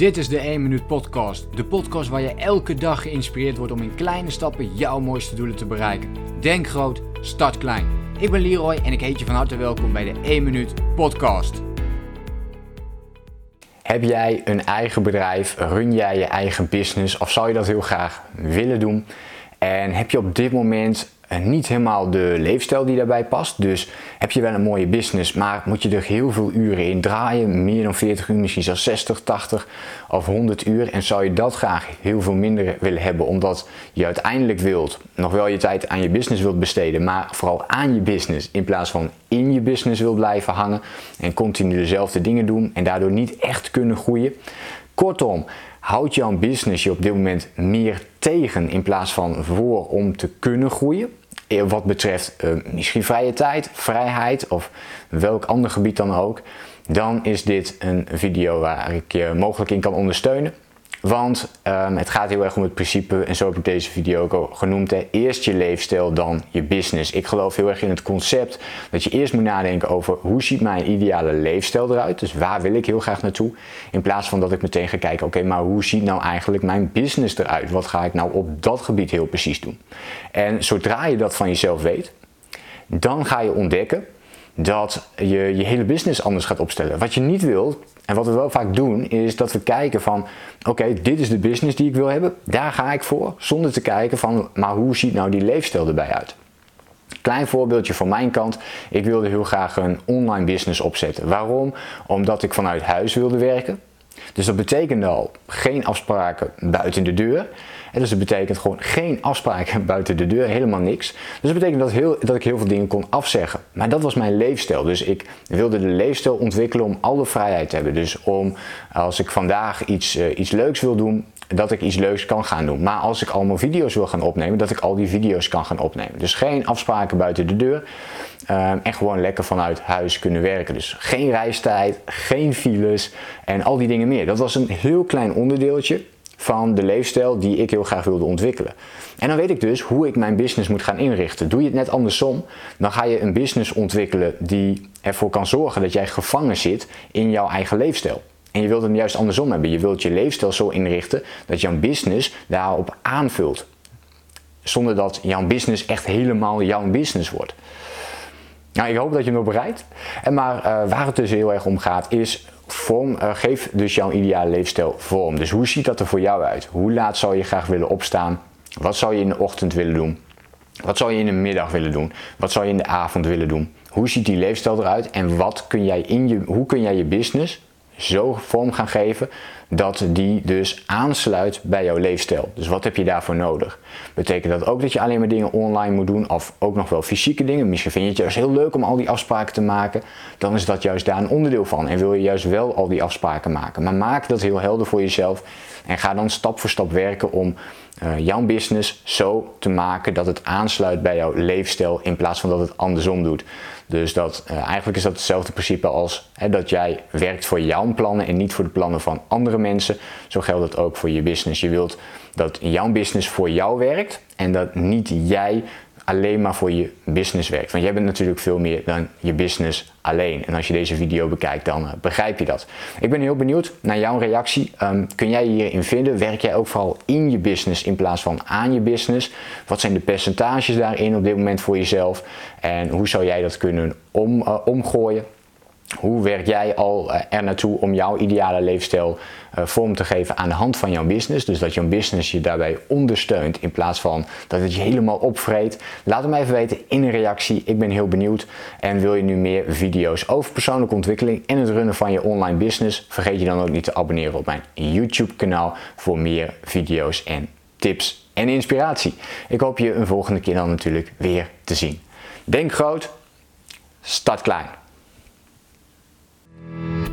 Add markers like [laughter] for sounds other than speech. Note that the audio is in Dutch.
Dit is de 1 Minuut Podcast. De podcast waar je elke dag geïnspireerd wordt om in kleine stappen jouw mooiste doelen te bereiken. Denk groot, start klein. Ik ben Leroy en ik heet je van harte welkom bij de 1 Minuut Podcast. Heb jij een eigen bedrijf? Run jij je eigen business? Of zou je dat heel graag willen doen? En heb je op dit moment niet helemaal de leefstijl die daarbij past. Dus heb je wel een mooie business, maar moet je er heel veel uren in draaien. Meer dan 40 uur, misschien zelfs 60, 80 of 100 uur. En zou je dat graag heel veel minder willen hebben, omdat je uiteindelijk wilt, nog wel je tijd aan je business wilt besteden, maar vooral aan je business in plaats van in je business wilt blijven hangen en continu dezelfde dingen doen en daardoor niet echt kunnen groeien. Kortom, houdt jouw business je op dit moment meer tegen in plaats van voor om te kunnen groeien? Eh, wat betreft uh, misschien vrije tijd, vrijheid of welk ander gebied dan ook, dan is dit een video waar ik je mogelijk in kan ondersteunen. Want um, het gaat heel erg om het principe, en zo heb ik deze video ook al genoemd, eerst je leefstijl, dan je business. Ik geloof heel erg in het concept dat je eerst moet nadenken over hoe ziet mijn ideale leefstijl eruit, dus waar wil ik heel graag naartoe, in plaats van dat ik meteen ga kijken, oké, maar hoe ziet nou eigenlijk mijn business eruit? Wat ga ik nou op dat gebied heel precies doen? En zodra je dat van jezelf weet, dan ga je ontdekken dat je je hele business anders gaat opstellen. Wat je niet wilt, en wat we wel vaak doen, is dat we kijken van, oké, dit is de business die ik wil hebben, daar ga ik voor, zonder te kijken van, maar hoe ziet nou die leefstijl erbij uit? Klein voorbeeldje van mijn kant. Ik wilde heel graag een online business opzetten. Waarom? Omdat ik vanuit huis wilde werken. Dus dat betekende al geen afspraken buiten de deur. En dus dat betekent gewoon geen afspraken [laughs] buiten de deur, helemaal niks. Dus dat betekent dat, heel, dat ik heel veel dingen kon afzeggen. Maar dat was mijn leefstijl. Dus ik wilde de leefstijl ontwikkelen om alle vrijheid te hebben. Dus om als ik vandaag iets, uh, iets leuks wil doen, dat ik iets leuks kan gaan doen. Maar als ik allemaal video's wil gaan opnemen, dat ik al die video's kan gaan opnemen. Dus geen afspraken buiten de deur. Um, en gewoon lekker vanuit huis kunnen werken. Dus geen reistijd, geen files en al die dingen meer. Dat was een heel klein onderdeeltje van de leefstijl die ik heel graag wilde ontwikkelen. En dan weet ik dus hoe ik mijn business moet gaan inrichten. Doe je het net andersom, dan ga je een business ontwikkelen die ervoor kan zorgen dat jij gevangen zit in jouw eigen leefstijl. En je wilt het juist andersom hebben. Je wilt je leefstijl zo inrichten dat jouw business daarop aanvult. Zonder dat jouw business echt helemaal jouw business wordt. Nou, ik hoop dat je nog bereikt. En maar uh, waar het dus heel erg om gaat is vorm, uh, geef dus jouw ideale leefstijl vorm. Dus hoe ziet dat er voor jou uit? Hoe laat zou je graag willen opstaan? Wat zou je in de ochtend willen doen? Wat zou je in de middag willen doen? Wat zou je in de avond willen doen? Hoe ziet die leefstijl eruit? En wat kun jij in je, hoe kun jij je business zo vorm gaan geven dat die dus aansluit bij jouw leefstijl. Dus wat heb je daarvoor nodig? Betekent dat ook dat je alleen maar dingen online moet doen of ook nog wel fysieke dingen? Misschien vind je het juist heel leuk om al die afspraken te maken. Dan is dat juist daar een onderdeel van en wil je juist wel al die afspraken maken. Maar maak dat heel helder voor jezelf en ga dan stap voor stap werken om uh, jouw business zo te maken dat het aansluit bij jouw leefstijl in plaats van dat het andersom doet. Dus dat, uh, eigenlijk is dat hetzelfde principe als hè, dat jij werkt voor jouw plannen en niet voor de plannen van andere mensen. Zo geldt het ook voor je business. Je wilt dat jouw business voor jou werkt en dat niet jij alleen maar voor je business werkt. Want jij bent natuurlijk veel meer dan je business alleen. En als je deze video bekijkt, dan uh, begrijp je dat. Ik ben heel benieuwd naar jouw reactie. Um, kun jij hierin vinden? Werk jij ook vooral in je business in plaats van aan je business? Wat zijn de percentages daarin op dit moment voor jezelf? En hoe zou jij dat kunnen om, uh, omgooien? Hoe werk jij al eh, er naartoe om jouw ideale leefstijl uh, vorm te geven aan de hand van jouw business? Dus dat jouw business je daarbij ondersteunt in plaats van dat het je helemaal opvreet. Laat het me even weten in een reactie. Ik ben heel benieuwd. En wil je nu meer video's over persoonlijke ontwikkeling en het runnen van je online business? Vergeet je dan ook niet te abonneren op mijn YouTube kanaal voor meer video's en tips en inspiratie. Ik hoop je een volgende keer dan natuurlijk weer te zien. Denk groot, start klein.